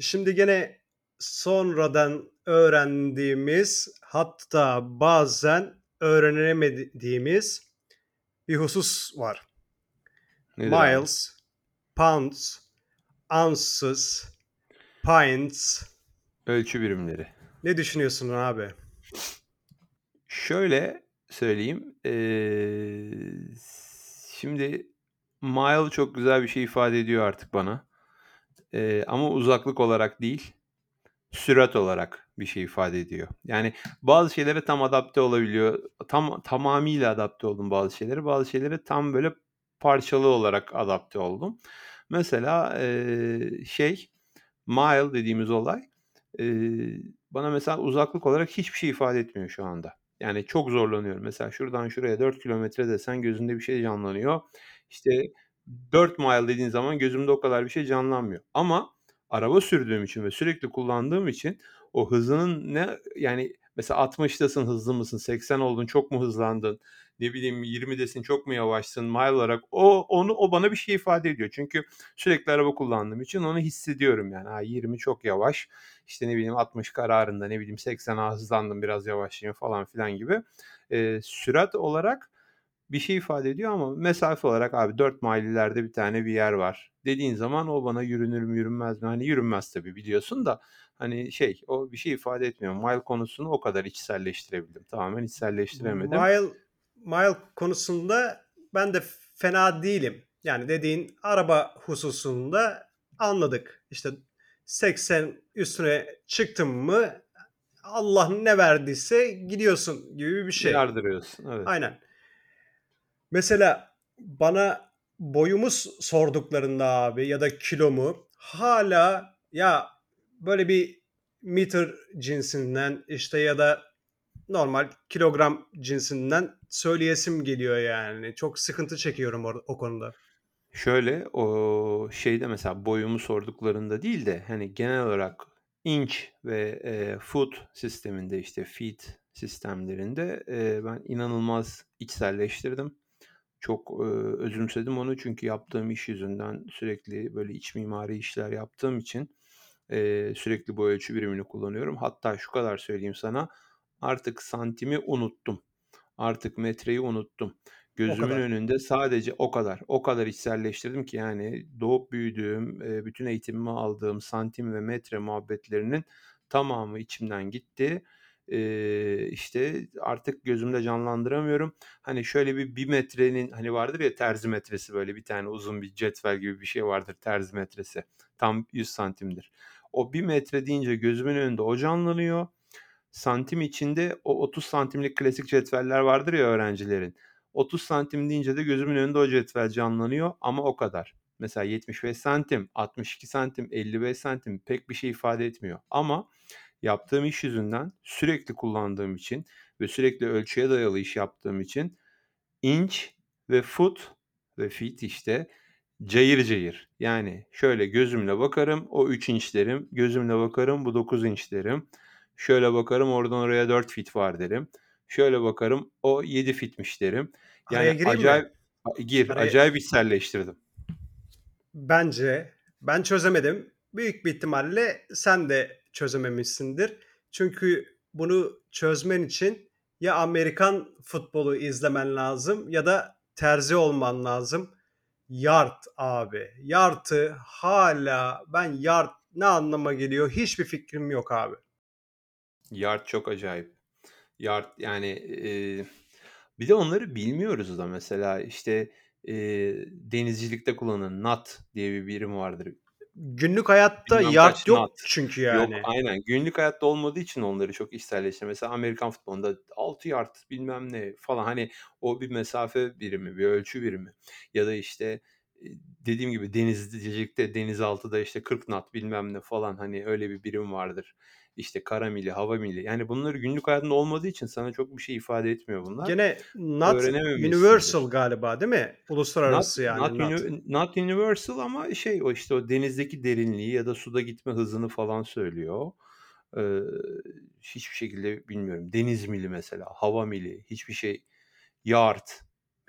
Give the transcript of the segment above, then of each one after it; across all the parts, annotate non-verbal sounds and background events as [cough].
Şimdi gene sonradan öğrendiğimiz hatta bazen öğrenemediğimiz bir husus var. Nedir abi? Miles, pounds, ounces, pints. Ölçü birimleri. Ne düşünüyorsun abi? Şöyle söyleyeyim. eee, şimdi mile çok güzel bir şey ifade ediyor artık bana. Eee, ama uzaklık olarak değil, sürat olarak bir şey ifade ediyor. Yani bazı şeylere tam adapte olabiliyor. Tam tamamıyla adapte oldum bazı şeylere. Bazı şeylere tam böyle parçalı olarak adapte oldum. Mesela eee, şey mile dediğimiz olay eee, bana mesela uzaklık olarak hiçbir şey ifade etmiyor şu anda. Yani çok zorlanıyorum. Mesela şuradan şuraya 4 kilometre desen gözünde bir şey canlanıyor. İşte 4 mile dediğin zaman gözümde o kadar bir şey canlanmıyor. Ama araba sürdüğüm için ve sürekli kullandığım için o hızının ne yani mesela 60'tasın hızlı mısın? 80 oldun çok mu hızlandın? Ne bileyim 20'desin çok mu yavaşsın? Mile olarak o onu o bana bir şey ifade ediyor. Çünkü sürekli araba kullandığım için onu hissediyorum yani. Ha 20 çok yavaş. İşte ne bileyim 60 kararında ne bileyim 80'a hızlandım biraz yavaşlayayım falan filan gibi. Eee, sürat olarak bir şey ifade ediyor ama mesafe olarak abi 4 mile ileride bir tane bir yer var dediğin zaman o bana yürünür mü yürünmez mi? Hani yürünmez tabii biliyorsun da hani şey o bir şey ifade etmiyor. Mile konusunu o kadar içselleştirebildim. Tamamen içselleştiremedim. Mile, mile konusunda ben de fena değilim. Yani dediğin araba hususunda anladık. İşte 80 üstüne çıktın mı Allah ne verdiyse gidiyorsun gibi bir şey. Yardırıyorsun. Evet. Aynen. Mesela bana boyumu s- sorduklarında abi ya da kilomu hala ya böyle bir meter cinsinden işte ya da normal kilogram cinsinden söyleyesim geliyor yani. Çok sıkıntı çekiyorum or- o konuda. Şöyle o şeyde mesela boyumu sorduklarında değil de hani genel olarak inch ve e, foot sisteminde işte feet sistemlerinde e, ben inanılmaz içselleştirdim. Çok e, özümsedim onu çünkü yaptığım iş yüzünden sürekli böyle iç mimari işler yaptığım için e, sürekli bu ölçü birimini kullanıyorum. Hatta şu kadar söyleyeyim sana artık santimi unuttum. Artık metreyi unuttum. Gözümün önünde sadece o kadar. O kadar içselleştirdim ki yani doğup büyüdüğüm, e, bütün eğitimimi aldığım santim ve metre muhabbetlerinin tamamı içimden gitti. Ee, işte artık gözümde canlandıramıyorum. Hani şöyle bir bir metrenin hani vardır ya terzi metresi böyle bir tane uzun bir cetvel gibi bir şey vardır terzi metresi. Tam 100 santimdir. O bir metre deyince gözümün önünde o canlanıyor. Santim içinde o 30 santimlik klasik cetveller vardır ya öğrencilerin. 30 santim deyince de gözümün önünde o cetvel canlanıyor ama o kadar. Mesela 75 santim, 62 santim, 55 santim pek bir şey ifade etmiyor. Ama yaptığım iş yüzünden sürekli kullandığım için ve sürekli ölçüye dayalı iş yaptığım için inç ve foot ve feet işte cayır cayır. Yani şöyle gözümle bakarım o 3 inç derim. Gözümle bakarım bu 9 inç derim. Şöyle bakarım oradan oraya 4 fit var derim. Şöyle bakarım o 7 fitmiş derim. Yani gireyim mi? acayip gir Araya- acayip içselleştirdim. Bence ben çözemedim. Büyük bir ihtimalle sen de çözememişsindir. Çünkü bunu çözmen için ya Amerikan futbolu izlemen lazım ya da terzi olman lazım. Yard abi. Yard'ı hala ben yard ne anlama geliyor hiçbir fikrim yok abi. Yard çok acayip. Yard yani e, bir de onları bilmiyoruz da mesela işte e, denizcilikte kullanılan knot diye bir birim vardır. Günlük hayatta Bilmem yard yok knot. çünkü Yok yani. aynen günlük hayatta olmadığı için onları çok içselleşti. Mesela Amerikan futbolunda 6 yard bilmem ne falan hani o bir mesafe birimi, bir ölçü birimi. Ya da işte dediğim gibi denizcilikte denizaltıda işte 40 knot bilmem ne falan hani öyle bir birim vardır. İşte kara mili, hava mili. Yani bunları günlük hayatında olmadığı için sana çok bir şey ifade etmiyor bunlar. Gene not universal galiba değil mi? Uluslararası Not, yani not, not. uni- not universal ama şey o işte o denizdeki derinliği ya da suda gitme hızını falan söylüyor. Ee, hiçbir şekilde bilmiyorum. Deniz mili mesela, hava mili, hiçbir şey. Yard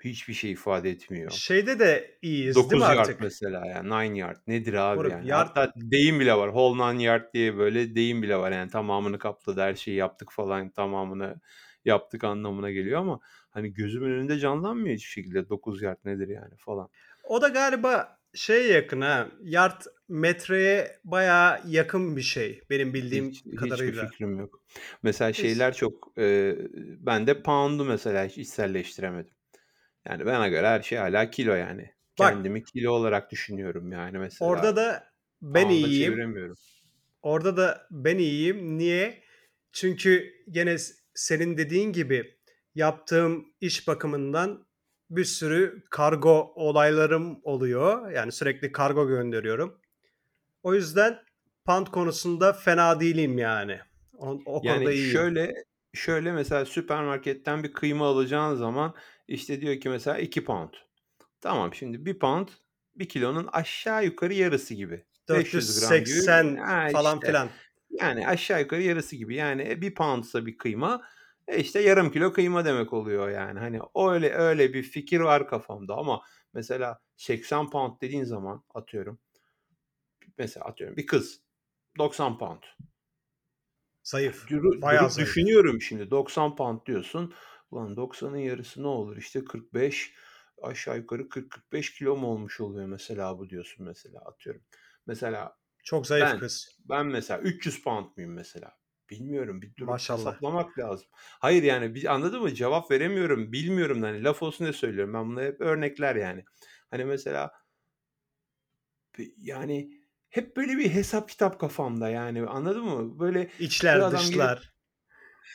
Hiçbir şey ifade etmiyor. Şeyde de iyiyiz değil 9 mi yard artık? mesela yani 9 yard nedir abi Moruk yani? yard Hatta deyim bile var. Whole 9 yard diye böyle deyim bile var yani tamamını kapladı her şeyi yaptık falan tamamını yaptık anlamına geliyor ama hani gözümün önünde canlanmıyor hiçbir şekilde 9 yard nedir yani falan. O da galiba şeye yakın ha. Yard metreye bayağı yakın bir şey benim bildiğim Hiç, hiçbir kadarıyla. fikrim yok. Mesela Hiç. şeyler çok e, ben de pound'u mesela hiç içselleştiremedim. Yani bana göre her şey hala kilo yani. Bak Kendimi kilo olarak düşünüyorum yani mesela. orada da ben iyiyim. Orada da ben iyiyim. Niye? Çünkü gene senin dediğin gibi yaptığım iş bakımından bir sürü kargo olaylarım oluyor. Yani sürekli kargo gönderiyorum. O yüzden pound konusunda fena değilim yani. O, o konuda Yani iyiyim. şöyle şöyle mesela süpermarketten bir kıyma alacağın zaman işte diyor ki mesela 2 pound. Tamam şimdi 1 pound 1 kilonun aşağı yukarı yarısı gibi. 500 gram gibi. 480 Ha falan işte filan. yani aşağı yukarı yarısı gibi. Yani 1 poundsa bir kıyma e işte yarım kilo kıyma demek oluyor yani. Hani öyle öyle bir fikir var kafamda ama mesela 80 pound dediğin zaman atıyorum mesela atıyorum bir kız 90 pound. Zayıf. Duru- Bayağı zayıf. düşünüyorum şimdi 90 pound diyorsun. Ulan 90'ın yarısı ne olur? İşte 45 aşağı yukarı 40-45 kilo mu olmuş oluyor mesela bu diyorsun mesela atıyorum. Mesela Çok zayıf ben kız. ben mesela 300 pound muyum mesela? Bilmiyorum bir durup Maşallah. hesaplamak lazım. Hayır yani bir, anladın mı? Cevap veremiyorum. Bilmiyorum da hani laf olsun diye söylüyorum. Ben bunları hep örnekler yani. Hani mesela yani hep böyle bir hesap kitap kafamda yani anladın mı? Böyle İçler adam gelip dışlar.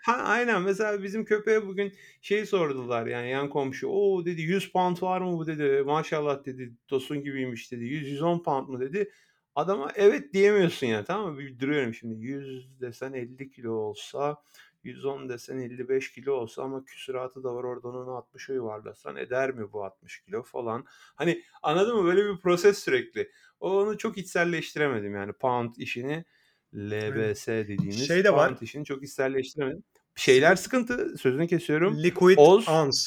Ha aynen mesela bizim köpeğe bugün şey sordular yani yan komşu. O dedi 100 pound var mı bu dedi. Maşallah dedi tosun gibiymiş dedi. 100-110 pound mu dedi. Adama evet diyemiyorsun ya tamam mı? Bir duruyorum şimdi 100 desen 50 kilo olsa 110 desen 55 kilo olsa ama küsuratı da var oradan onu 60'a yuvarlasan eder mi bu 60 kilo falan. Hani anladın mı böyle bir proses sürekli. Onu çok içselleştiremedim yani pound işini. LBS dediğimiz Şey de var. pound işini çok içselleştiremedim. Şeyler sıkıntı sözünü kesiyorum. Liquid Oz ounce.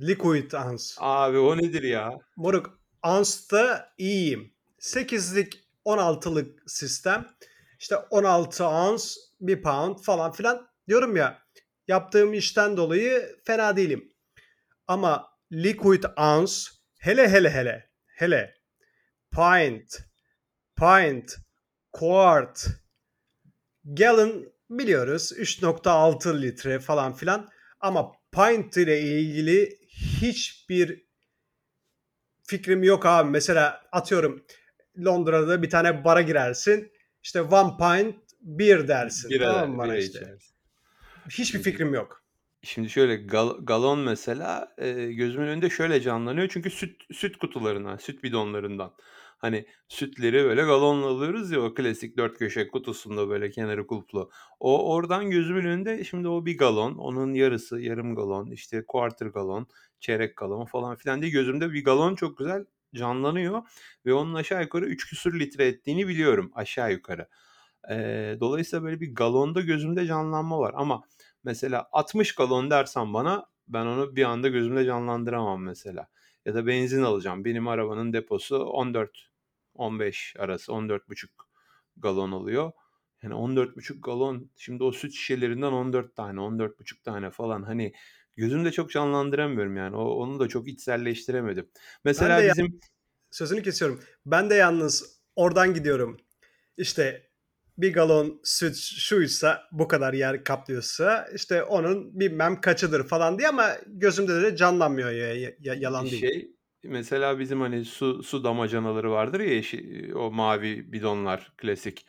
Liquid ounce. abi o nedir ya? Moruk ounce'da iyiyim. 8'lik 16'lık sistem. İşte 16 ounce, 1 pound falan filan. Diyorum ya yaptığım işten dolayı fena değilim. Ama liquid ounce hele hele hele hele pint, pint, quart, gallon biliyoruz 3.6 litre falan filan. Ama pint ile ilgili hiçbir fikrim yok abi. Mesela atıyorum Londra'da bir tane bara girersin. İşte one pint bir dersin. Bira, tamam mı bana işte? içersin. Hiçbir fikrim yok. şimdi şöyle gal- galon mesela e, gözümün önünde şöyle canlanıyor. Çünkü süt süt kutularından, süt bidonlarından. Hani sütleri böyle galonla alıyoruz ya o klasik dört köşe kutusunda böyle kenarı kulplu. O oradan gözümün önünde şimdi o bir galon, onun yarısı yarım galon, işte quarter galon, çeyrek galon falan filan diye gözümde bir galon çok güzel canlanıyor ve onun aşağı yukarı 3 küsür litre ettiğini biliyorum aşağı yukarı. Ee, dolayısıyla böyle bir galonda gözümde canlanma var ama mesela 60 galon dersen bana ben onu bir anda gözümde canlandıramam mesela. Ya da benzin alacağım. Benim arabanın deposu 14 15 arası 14,5 galon alıyor. Yani 14,5 galon şimdi o süt şişelerinden 14 tane 14,5 tane falan hani gözümde çok canlandıramıyorum yani. O, onu da çok içselleştiremedim. Mesela de ya- bizim sözünü kesiyorum. Ben de yalnız oradan gidiyorum. İşte bir galon süt şuysa bu kadar yer kaplıyorsa işte onun bilmem kaçıdır falan diye ama gözümde de canlanmıyor ya, ya- ya- yalan değil. şey mesela bizim hani su su damacanaları vardır ya yeşil, o mavi bidonlar klasik.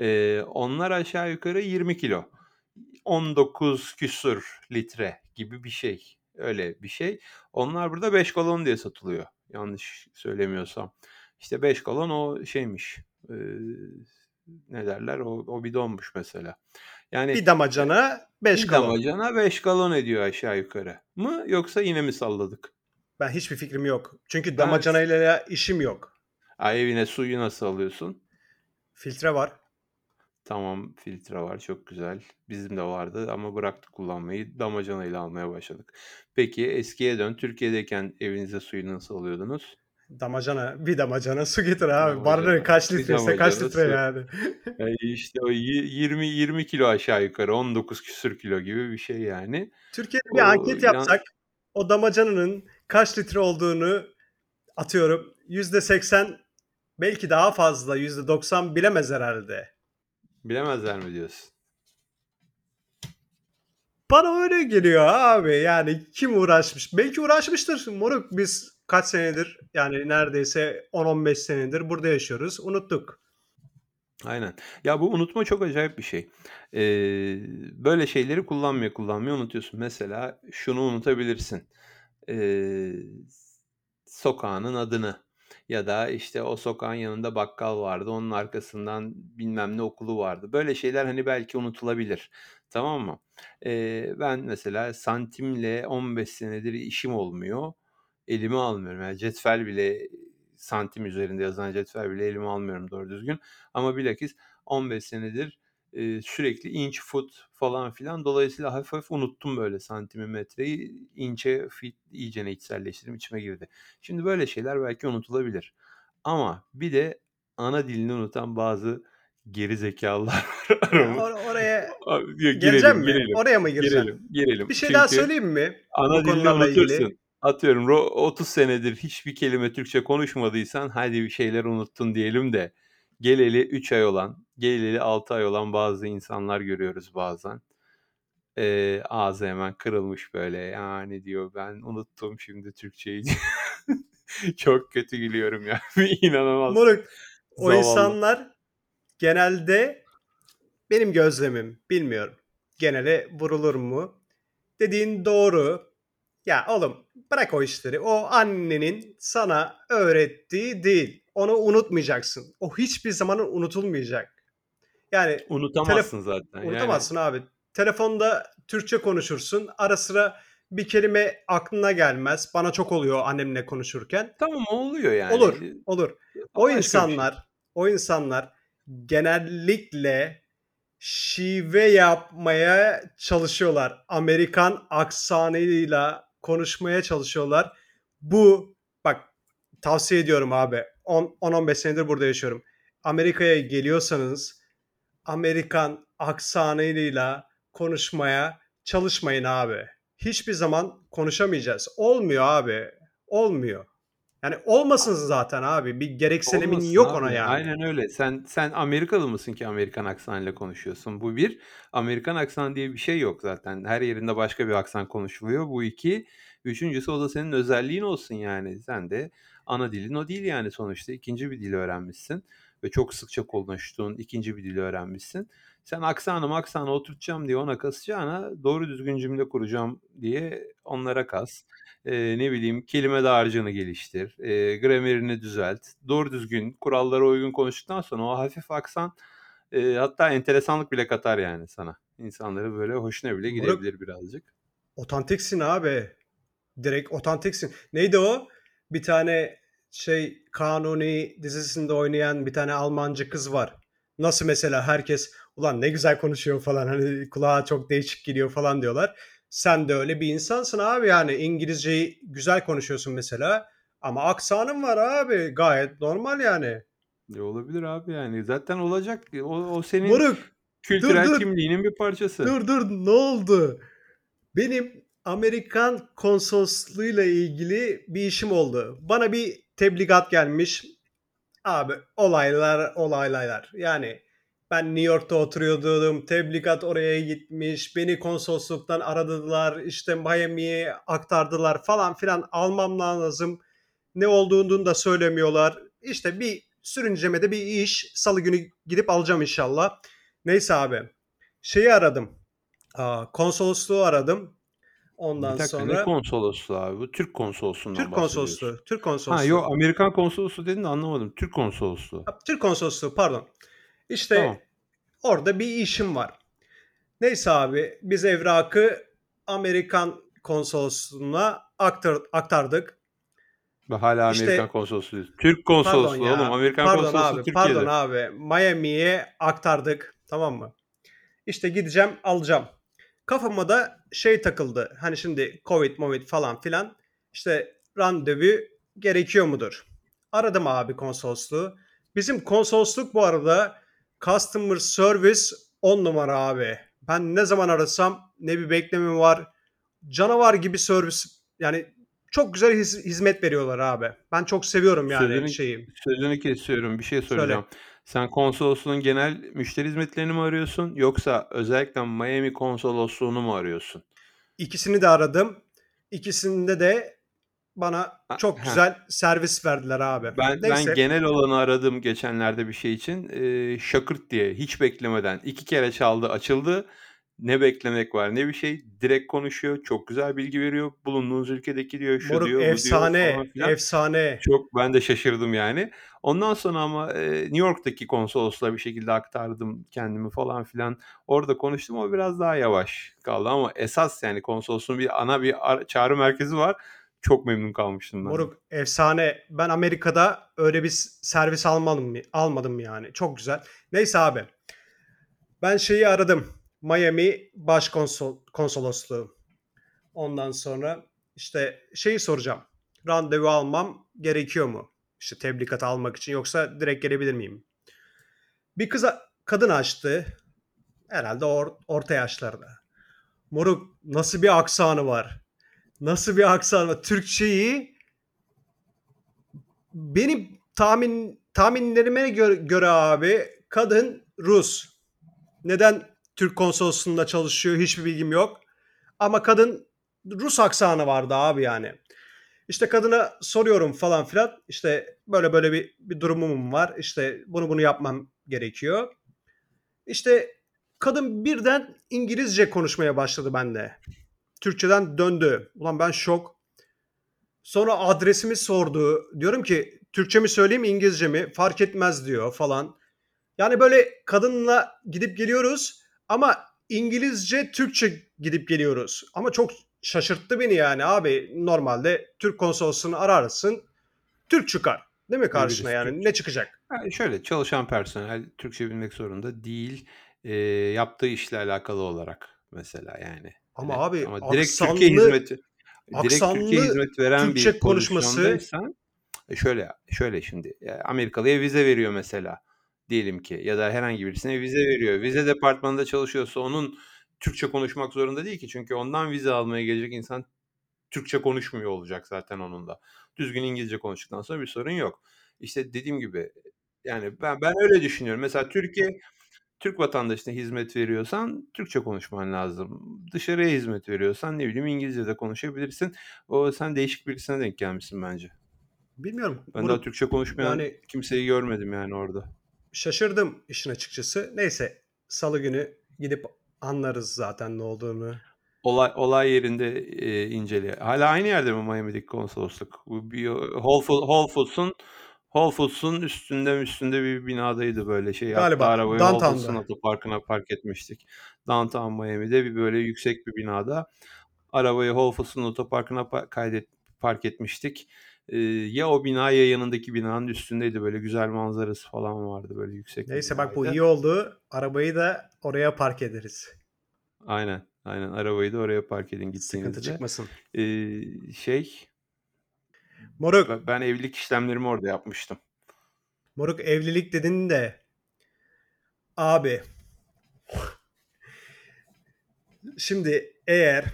Ee, onlar aşağı yukarı 20 kilo. 19 küsur litre gibi bir şey. Öyle bir şey. Onlar burada 5 galon diye satılıyor. Yanlış söylemiyorsam. İşte 5 galon o şeymiş. Ee, ne derler? O, o bidonmuş mesela. Yani Bir damacana 5 bir galon. damacana 5 galon ediyor aşağı yukarı. Mı yoksa yine mi salladık? Ben hiçbir fikrim yok. Çünkü damacanayla işim yok. Ay evine suyu nasıl alıyorsun? Filtre var. Tamam, filtre var, çok güzel. Bizim de vardı ama bıraktık kullanmayı. Damacanayla almaya başladık. Peki eskiye dön. Türkiye'deyken evinize suyu nasıl alıyordunuz? Damacana, bir damacana su getir abi. Bardağı kaç litreyse kaç litre su. yani. Eee, [laughs] işte o yi 20 20 kilo aşağı yukarı 19 küsur kilo gibi bir şey yani. Türkiye'de bir O anket yan yapsak o damacananın kaç litre olduğunu atıyorum %80 belki daha fazla %90 bilemez herhalde. Bilemezler mi diyorsun? Bana öyle geliyor abi. Yani kim uğraşmış? Belki uğraşmıştır. Moruk biz kaç senedir yani neredeyse 10-15 senedir burada yaşıyoruz. Unuttuk. Aynen. Ya bu unutma çok acayip bir şey. Eee, böyle şeyleri kullanmaya kullanmaya unutuyorsun. Mesela şunu unutabilirsin. Eee, sokağının adını ya da işte o sokağın yanında bakkal vardı. Onun arkasından bilmem ne okulu vardı. Böyle şeyler hani belki unutulabilir. Tamam mı? Eee, ben mesela santimle 15 senedir işim olmuyor. Elime almıyorum. Yani cetvel bile santim üzerinde yazan cetvel bile elime almıyorum doğru düzgün. Ama bilakis 15 senedir eee, sürekli inch, foot falan filan. Dolayısıyla hafif hafif unuttum böyle santimi, metreyi. İnçe, feet iyicene içselleştirdim, içime girdi. Şimdi böyle şeyler belki unutulabilir. Ama bir de ana dilini unutan bazı geri zekalılar [laughs] var aramız or oraya A geleceğim girelim, mi? girelim, Oraya mı gireceğim? girelim, girelim. Bir şey daha Çünkü söyleyeyim mi ana dilini konularla ilgili? unutursun. Atıyorum ro 30 senedir hiçbir kelime Türkçe konuşmadıysan hadi bir şeyler unuttun diyelim de geleli 3 ay olan, geleli 6 ay olan bazı insanlar görüyoruz bazen. Eee, ağzı hemen kırılmış böyle yani diyor ben unuttum şimdi Türkçeyi. [laughs] Çok kötü gülüyorum ya. [laughs] İnanılmaz. Moruk o Zavallı. insanlar genelde benim gözlemim bilmiyorum. Genele vurulur mu? Dediğin doğru. Ya oğlum bırak o işleri. O annenin sana öğrettiği değil. Onu unutmayacaksın. O hiçbir zaman unutulmayacak. Yani telef Unutamazsın zaten. Yani unutamazsın abi. Telefonda Türkçe konuşursun. Ara sıra bir kelime aklına gelmez. Bana çok oluyor annemle konuşurken. Tamam oluyor yani. Olur, olur. O Başka bir şey. insanlar, o insanlar genellikle şive yapmaya çalışıyorlar. Amerikan aksanıyla konuşmaya çalışıyorlar. Bu bak tavsiye ediyorum abi. 10-15 senedir burada yaşıyorum. Amerika'ya geliyorsanız Amerikan aksanıyla konuşmaya çalışmayın abi. Hiçbir zaman konuşamayacağız. Olmuyor abi. Olmuyor. Yani olmasın zaten abi. Bir gereksinimin Olmasın yok abi. ona yani. Aynen öyle. Sen sen Amerikalı mısın ki Amerikan aksanıyla konuşuyorsun? Bu bir. Amerikan aksanı diye bir şey yok zaten. Her yerinde başka bir aksan konuşuluyor. Bu iki. Üçüncüsü o da senin özelliğin olsun yani. Sen de ana dilin o değil yani sonuçta. ikinci bir dil öğrenmişsin. Ve çok sıkça konuştuğun ikinci bir dili öğrenmişsin. Sen aksanı maksanı oturtacağım diye ona kasacağına doğru düzgün cümle kuracağım diye onlara kas. Eee, ne bileyim kelime dağarcığını geliştir. Eee, gramerini düzelt. Doğru düzgün kurallara uygun konuştuktan sonra o hafif aksan eee, hatta enteresanlık bile katar yani sana. İnsanları böyle hoşuna bile gidebilir birazcık. otantiksin abi. Direkt otantiksin. Neydi o? Bir tane şey Kanuni dizisinde oynayan bir tane Almancı kız var. Nasıl mesela herkes ulan ne güzel konuşuyor falan hani kulağa çok değişik geliyor falan diyorlar. Sen de öyle bir insansın abi yani İngilizceyi güzel konuşuyorsun mesela ama aksanın var abi gayet normal yani. E, olabilir abi yani zaten olacak. O, o senin Moruk dur kültürel dur kimliğinin bir parçası. dur dur ne oldu? Benim Amerikan konsolosluğuyla ilgili bir işim oldu. Bana bir tebligat gelmiş. Abi olaylar olaylar. Yani ben New York'ta oturuyordum. Tebligat oraya gitmiş. Beni konsolosluktan aradılar. İşte Miami'ye aktardılar falan filan. Almam lazım. Ne olduğunu da söylemiyorlar. İşte bir sürüncemede bir iş. Salı günü gidip alacağım inşallah. Neyse abi. Şeyi aradım. Konsolosluğu aradım. Bir Ondan ne sonra konsolosluğu abi? Bu Türk konsolosluğundan Türk konsolosluğu. Türk Ha konsolosluğu. yok Amerikan konsolosluğu dedin de anlamadım. Türk konsolosluğu. Ha, Türk konsolosluğu pardon. İşte Tamam. orada bir işim var. Neyse abi biz evrakı Amerikan konsolosluğuna aktar, aktardık. Hala İşte- Amerikan konsolosluğu. Türk konsolosluğu ya. oğlum. Amerikan pardon konsolosluğu abi. Türkiye'de. Pardon abi. Miami'ye aktardık. Tamam mı? İşte gideceğim alacağım. Kafama da şey takıldı. Hani şimdi Covid, Covid falan filan. İşte randevu gerekiyor mudur? Aradım abi konsolosluğu. Bizim konsolosluk bu arada customer service 10 numara abi. Ben ne zaman arasam ne bir bekleme var. Canavar gibi servis yani çok güzel hiz- hizmet veriyorlar abi. Ben çok seviyorum yani Sözünü, şeyi. sözünü kesiyorum. Bir şey Söyle. Sen konsolosluğun genel müşteri hizmetlerini mi arıyorsun yoksa özellikle Miami konsolosluğunu mu arıyorsun? İkisini de aradım. İkisinde de bana çok ha. güzel servis verdiler abi. Ben Neyse. ben genel olanı aradım geçenlerde bir şey için. Ee, şakırt diye hiç beklemeden iki kere çaldı açıldı. Ne beklemek var ne bir şey. Direkt konuşuyor. Çok güzel bilgi veriyor. Bulunduğunuz ülkedeki diyor şu Moruk diyor bu diyor efsane, efsane. Çok ben de şaşırdım yani. Ondan sonra ama e, New York'taki konsolosluğa bir şekilde aktardım kendimi falan filan. Orada konuştum o biraz daha yavaş kaldı ama esas yani konsolosluğun bir ana bir çağrı merkezi var. Çok memnun kalmıştım ben. Moruk efsane. Ben Amerika'da öyle bir servis almadım almadım yani. Çok güzel. Neyse abi. Ben şeyi aradım. Miami Başkonsol konsolosluğu. Ondan sonra işte şeyi soracağım. Randevu almam gerekiyor mu? İşte tebligat almak için yoksa direkt gelebilir miyim? Bir kız kadın açtı. Herhalde or- orta yaşlarda. Moruk nasıl bir aksanı var? Nasıl bir aksanı var? Türkçeyi benim tahmin tahminlerime göre, göre abi kadın Rus. Neden Türk konsolosluğunda çalışıyor hiçbir bilgim yok. Ama kadın Rus aksanı vardı abi yani. İşte kadına soruyorum falan filan. İşte böyle böyle bir, bir durumum var. İşte bunu bunu yapmam gerekiyor. İşte kadın birden İngilizce konuşmaya başladı bende. Türkçeden döndü. Ulan ben şok. Sonra adresimi sordu. Diyorum ki Türkçe mi söyleyeyim İngilizce mi? Fark etmez diyor falan. Yani böyle kadınla gidip geliyoruz ama İngilizce, Türkçe gidip geliyoruz. Ama çok şaşırttı beni yani abi. Normalde Türk konsolosluğunu ararsın. Türk çıkar. Değil mi karşına Biliriz, yani? Türk. Ne çıkacak? Yani şöyle çalışan personel Türkçe bilmek zorunda değil. E, yaptığı işle alakalı olarak mesela yani. Ama Hani abi ama direkt aksanlı Türkiye hizmeti direkt Türkiye hizmet veren Türkçe bir konuşması e şöyle şöyle şimdi e, Amerikalıya vize veriyor mesela diyelim ki ya da herhangi birisine vize veriyor. Vize departmanında çalışıyorsa onun Türkçe konuşmak zorunda değil ki çünkü ondan vize almaya gelecek insan Türkçe konuşmuyor olacak zaten onun da. Düzgün İngilizce konuştuktan sonra bir sorun yok. İşte dediğim gibi yani ben ben öyle düşünüyorum. Mesela Türkiye Türk vatandaşına hizmet veriyorsan Türkçe konuşman lazım. Dışarıya hizmet veriyorsan ne bileyim İngilizce de konuşabilirsin. O sen değişik birisine denk gelmişsin bence. bilmiyorum. Ben daha Moruk Türkçe konuşmayan yani kimseyi görmedim yani orada. Şaşırdım işin açıkçası. Neyse salı günü gidip anlarız zaten ne olduğunu. Olay olay yerinde e, incele. Hala aynı yerde mi Miami'deki konsolosluk? Bu bir Whole, Food, Whole Foods'un Whole Foods'un üstünde üstünde bir binadaydı böyle şey. Hatta Galiba arabayı Whole Foods'un downtown'da. otoparkına park etmiştik. Downtown Miami'de bir böyle yüksek bir binada. Arabayı Whole Foods'un otoparkına pa- kaydet park etmiştik. Ya o bina ya yanındaki binanın üstündeydi böyle güzel manzarası falan vardı böyle yüksek Neyse bak bu iyi oldu. Arabayı da oraya park ederiz. Aynen aynen arabayı da oraya park edin Sıkıntı gittiğinizde. çıkmasın. Ee, şey Moruk, ben evlilik işlemlerimi orada yapmıştım. moruk evlilik dedin de abi şimdi eğer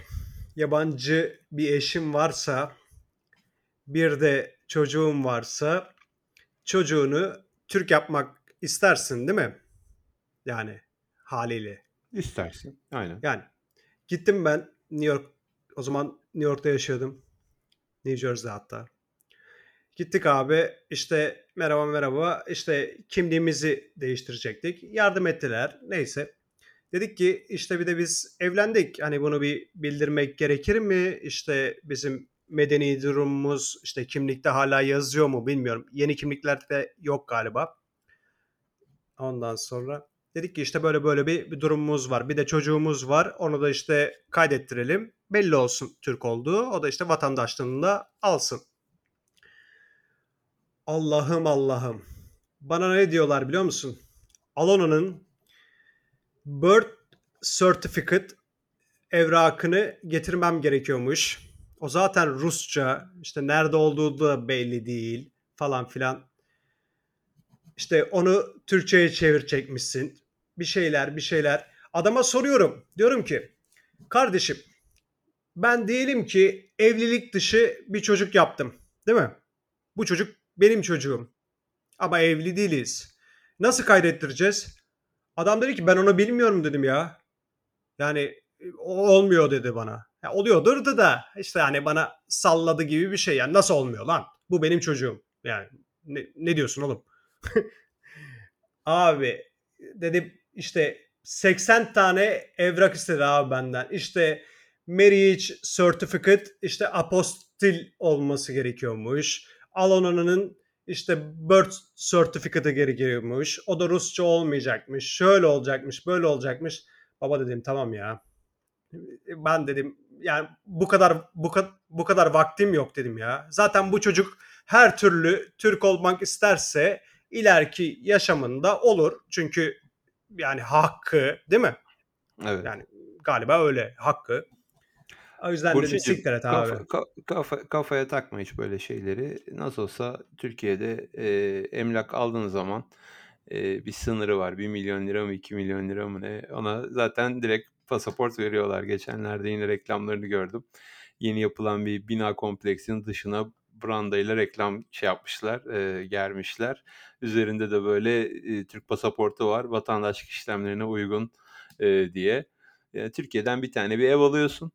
yabancı bir eşim varsa bir de çocuğum varsa çocuğunu Türk yapmak istersin değil mi? Yani haliyle. İstersin. Aynen. Yani gittim ben New York o zaman New York'ta yaşıyordum. New Jersey hatta. Gittik abi işte merhaba merhaba işte kimliğimizi değiştirecektik. Yardım ettiler neyse. Dedik ki işte bir de biz evlendik. Hani bunu bir bildirmek gerekir mi? İşte bizim medeni durumumuz işte kimlikte hala yazıyor mu bilmiyorum. Yeni kimliklerde yok galiba. Ondan sonra dedik ki işte böyle böyle bir, bir durumumuz var. Bir de çocuğumuz var. Onu da işte kaydettirelim. Belli olsun Türk olduğu. O da işte vatandaşlığını da alsın. Allah'ım Allah'ım. Bana ne diyorlar biliyor musun? Alona'nın birth certificate evrakını getirmem gerekiyormuş. O zaten Rusça. İşte nerede olduğu da belli değil falan filan. İşte onu Türkçe'ye çevirecekmişsin. Bir şeyler bir şeyler. Adama soruyorum. Diyorum ki kardeşim ben diyelim ki evlilik dışı bir çocuk yaptım. Değil mi? Bu çocuk benim çocuğum. Ama evli değiliz. Nasıl kaydettireceğiz? Adam dedi ki ben onu bilmiyorum dedim ya. Yani olmuyor dedi bana. Ya oluyordur da da işte hani bana salladı gibi bir şey. Yani nasıl olmuyor lan? Bu benim çocuğum. Yani ne, ne diyorsun oğlum? [laughs] abi dedim işte 80 tane evrak istedi abi benden. İşte marriage certificate işte apostil olması gerekiyormuş. Alona'nın işte birth certificate'ı gerekiyormuş. O da Rusça olmayacakmış. Şöyle olacakmış, böyle olacakmış. Baba dedim tamam ya. Ben dedim yani bu kadar bu kadar bu kadar vaktim yok dedim ya. Zaten bu çocuk her türlü Türk olmak isterse ileriki yaşamında olur. Çünkü yani hakkı değil mi? Evet. Yani galiba öyle hakkı. O yüzden dedim Burcucuğum siktir et abi. kafa, ka- kafa, kafaya takma hiç böyle şeyleri. Nasıl olsa Türkiye'de e, emlak aldığın zaman e, bir sınırı var. 1 milyon lira mı 2 milyon lira mı ne? Ona zaten direkt pasaport veriyorlar. Geçenlerde yine reklamlarını gördüm. Yeni yapılan bir bina kompleksinin dışına brandayla reklam şey yapmışlar, e, germişler. Üzerinde de böyle e, Türk pasaportu var. Vatandaşlık işlemlerine uygun e, diye. E, Türkiye'den bir tane bir ev alıyorsun.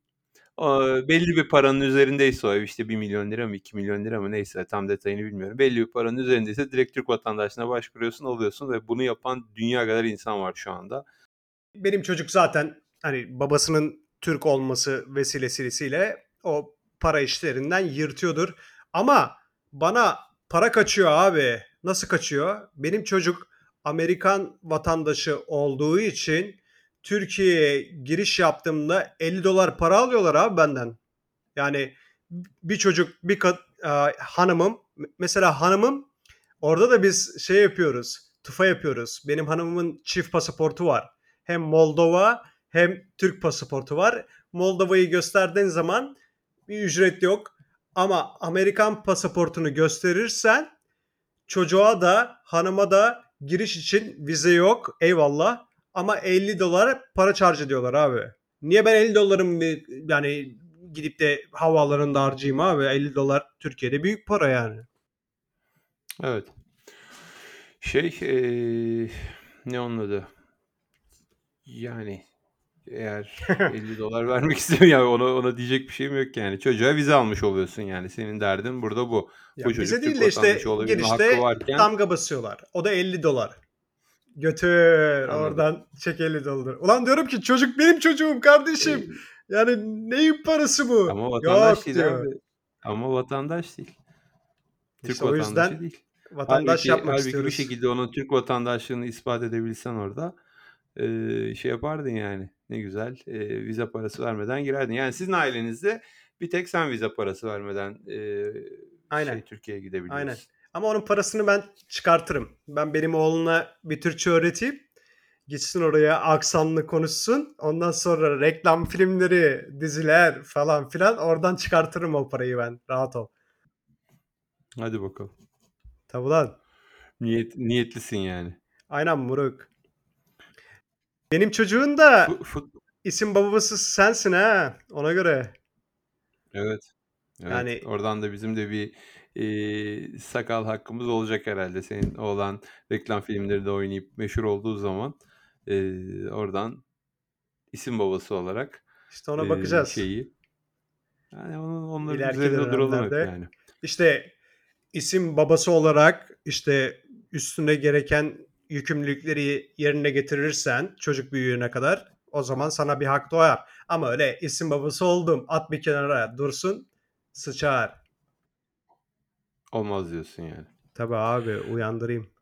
O, belli bir paranın üzerindeyse o ev işte 1 milyon lira mı 2 milyon lira mı neyse tam detayını bilmiyorum. Belli bir paranın üzerindeyse direkt Türk vatandaşlığına başvuruyorsun alıyorsun ve bunu yapan dünya kadar insan var şu anda. Benim çocuk zaten hani babasının Türk olması vesilesiyle o para işlerinden yırtıyordur. Ama bana para kaçıyor abi. Nasıl kaçıyor? Benim çocuk Amerikan vatandaşı olduğu için Türkiye'ye giriş yaptığımda 50 dolar para alıyorlar abi benden. Yani bir çocuk bir kat, e, hanımım mesela hanımım orada da biz şey yapıyoruz. Tufa yapıyoruz. Benim hanımımın çift pasaportu var. Hem Moldova hem Türk pasaportu var. Moldova'yı gösterdiğin zaman bir ücret yok. Ama Amerikan pasaportunu gösterirsen çocuğa da hanıma da giriş için vize yok. Eyvallah. Ama 50 dolar para charge ediyorlar abi. Niye ben 50 dolarım yani gidip de havaalanında harcayayım abi? 50 dolar Türkiye'de büyük para yani. Evet. Şey ee, ne onun adı? Yani eğer [laughs] 50 dolar vermek istemiyor yani ona ona diyecek bir şeyim yok yani. Çocuğa vize almış oluyorsun yani. Senin derdin burada bu. Ya bu çocuk değil de işte girişte varken damga basıyorlar. O da 50 dolar. Götür Anladım. oradan çek 50 dolar. Ulan diyorum ki çocuk benim çocuğum kardeşim. Ee, Yani neyin parası bu? ama vatandaş Yok değil diyor. Ama vatandaş değil. Türk İşte o vatandaşı yüzden değil. vatandaş Halbuki, yapmak halbuki bir istiyoruz. şekilde onun Türk vatandaşlığını ispat edebilsen orada eee, şey yapardın yani. Ne güzel eee, vize parası vermeden girerdin. Yani sizin ailenizde bir tek sen vize parası vermeden eee, Aynen. şey Türkiye'ye Aynen. gidebiliyorsun. Ama onun parasını ben çıkartırım. Ben benim oğluna bir Türkçe öğreteyim. Gitsin oraya aksanlı konuşsun. Ondan sonra reklam filmleri, diziler falan filan oradan çıkartırım o parayı ben. Rahat ol. Hadi bakalım. Tabi lan. Niyet, niyetlisin yani. Aynen Muruk. Benim çocuğun da Fu- fut- isim babası sensin ha. Ona göre. evet. Evet. Yani Oradan da bizim de bir eee, sakal hakkımız olacak herhalde. Senin oğlan reklam filmleri de oynayıp meşhur olduğu zaman eee, oradan isim babası olarak işte ona eee, bakacağız. şeyi yani onun, onların İleriki üzerinde duralım hep dönemlerde. yani. İşte isim babası olarak işte üstüne gereken yükümlülükleri yerine getirirsen çocuk büyüğüne kadar o zaman sana bir hak doğar. Ama öyle isim babası oldum at bir kenara dursun sıçar. Olmaz diyorsun yani. Tabi abi uyandırayım.